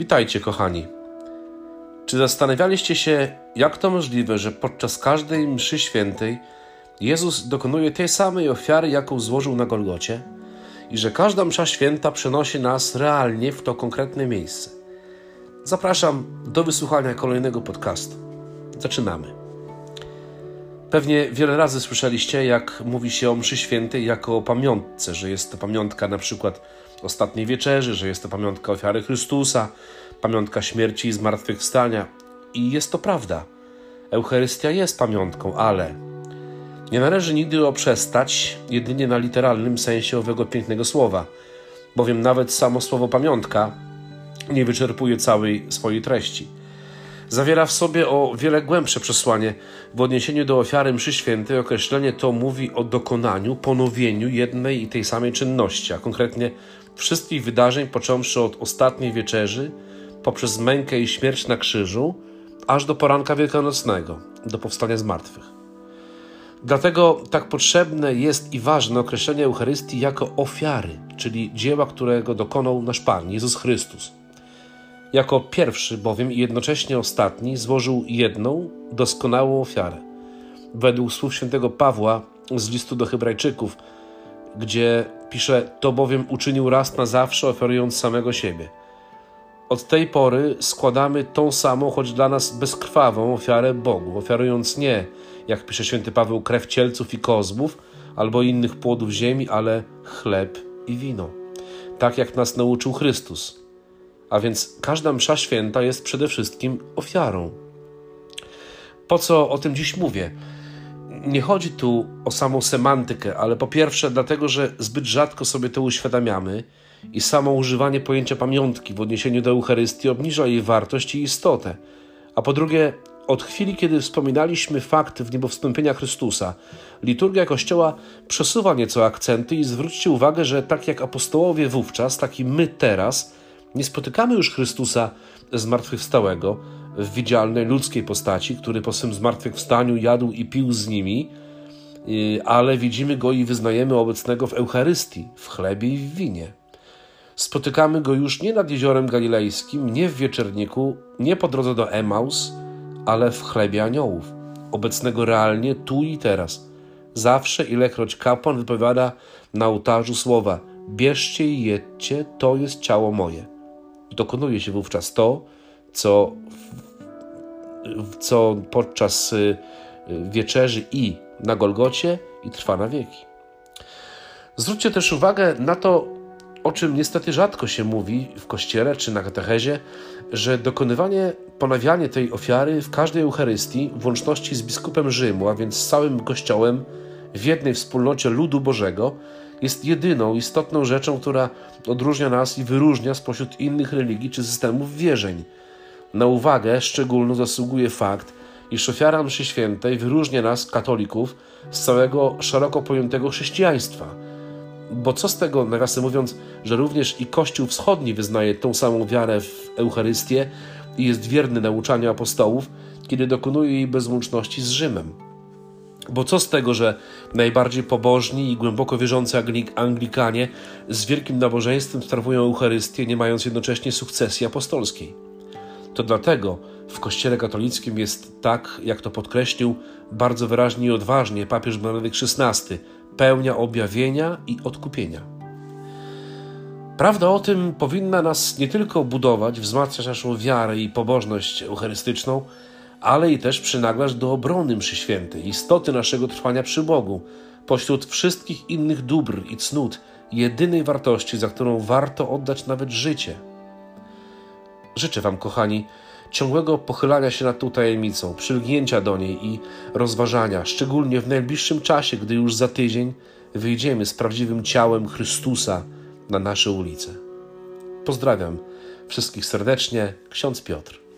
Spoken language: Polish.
Witajcie, kochani. Czy zastanawialiście się, jak to możliwe, że podczas każdej mszy świętej Jezus dokonuje tej samej ofiary, jaką złożył na Golgocie, i że każda msza święta przenosi nas realnie w to konkretne miejsce? Zapraszam do wysłuchania kolejnego podcastu. Zaczynamy. Pewnie wiele razy słyszeliście, jak mówi się o mszy świętej jako o pamiątce, że jest to pamiątka na przykład ostatniej wieczerzy, że jest to pamiątka ofiary Chrystusa, pamiątka śmierci i zmartwychwstania. I jest to prawda. Eucharystia jest pamiątką, ale nie należy nigdy oprzestać jedynie na literalnym sensie owego pięknego słowa, bowiem nawet samo słowo pamiątka nie wyczerpuje całej swojej treści. Zawiera w sobie o wiele głębsze przesłanie. W odniesieniu do ofiary mszy świętej określenie to mówi o dokonaniu, ponowieniu jednej i tej samej czynności, a konkretnie wszystkich wydarzeń, począwszy od ostatniej wieczerzy, poprzez mękę i śmierć na krzyżu, aż do poranka wielkanocnego, do powstania z martwych. Dlatego tak potrzebne jest i ważne określenie Eucharystii jako ofiary, czyli dzieła, którego dokonał nasz Pan, Jezus Chrystus. Jako pierwszy bowiem i jednocześnie ostatni złożył jedną, doskonałą ofiarę. Według słów świętego Pawła z listu do Hebrajczyków, gdzie pisze: To bowiem uczynił raz na zawsze, oferując samego siebie. Od tej pory składamy tą samą, choć dla nas bezkrwawą ofiarę Bogu, ofiarując nie, jak pisze święty Paweł, krew cielców i kozłów albo innych płodów ziemi, ale chleb i wino. Tak jak nas nauczył Chrystus. A więc każda msza święta jest przede wszystkim ofiarą. Po co o tym dziś mówię? Nie chodzi tu o samą semantykę, ale po pierwsze dlatego, że zbyt rzadko sobie to uświadamiamy i samo używanie pojęcia pamiątki w odniesieniu do Eucharystii obniża jej wartość i istotę. A po drugie, od chwili, kiedy wspominaliśmy fakt w niebowstąpienia Chrystusa, liturgia Kościoła przesuwa nieco akcenty i zwróćcie uwagę, że tak jak apostołowie wówczas, tak i my teraz nie spotykamy już Chrystusa zmartwychwstałego w widzialnej ludzkiej postaci, który po swym zmartwychwstaniu jadł i pił z nimi, y, ale widzimy go i wyznajemy obecnego w Eucharystii, w chlebie i w winie. Spotykamy go już nie nad jeziorem galilejskim, nie w wieczerniku, nie po drodze do Emaus, ale w chlebie aniołów, obecnego realnie tu i teraz. Zawsze, ilekroć kapłan wypowiada na ołtarzu słowa: Bierzcie i jedźcie, to jest ciało moje. Dokonuje się wówczas to, co, co podczas y, wieczerzy i na Golgocie i trwa na wieki. Zwróćcie też uwagę na to, o czym niestety rzadko się mówi w kościele czy na katechezie, że dokonywanie, ponawianie tej ofiary w każdej Eucharystii w łączności z biskupem Rzymu, a więc z całym Kościołem w jednej wspólnocie ludu Bożego, jest jedyną istotną rzeczą, która odróżnia nas i wyróżnia spośród innych religii czy systemów wierzeń. Na uwagę szczególną zasługuje fakt, iż ofiara mszy świętej wyróżnia nas, katolików, z całego szeroko pojętego chrześcijaństwa – bo co z tego, nawiasem mówiąc, że również i Kościół Wschodni wyznaje tą samą wiarę w Eucharystię i jest wierny nauczaniu apostołów, kiedy dokonuje jej bez łączności z Rzymem. Bo co z tego, że najbardziej pobożni i głęboko wierzący Anglikanie z wielkim nabożeństwem sprawują Eucharystię, nie mając jednocześnie sukcesji apostolskiej? To dlatego w Kościele katolickim jest tak, jak to podkreślił bardzo wyraźnie i odważnie papież Benedykt XVI, pełnia objawienia i odkupienia. Prawda o tym powinna nas nie tylko budować, wzmacniać naszą wiarę i pobożność eucharystyczną, ale i też przynaglać do obrony mszy świętej, istoty naszego trwania przy Bogu, pośród wszystkich innych dóbr i cnót, jedynej wartości, za którą warto oddać nawet życie. Życzę Wam, kochani, ciągłego pochylania się nad tą tajemnicą, przylgnięcia do niej i rozważania, szczególnie w najbliższym czasie, gdy już za tydzień wyjdziemy z prawdziwym ciałem Chrystusa na nasze ulice. Pozdrawiam wszystkich serdecznie, ksiądz Piotr.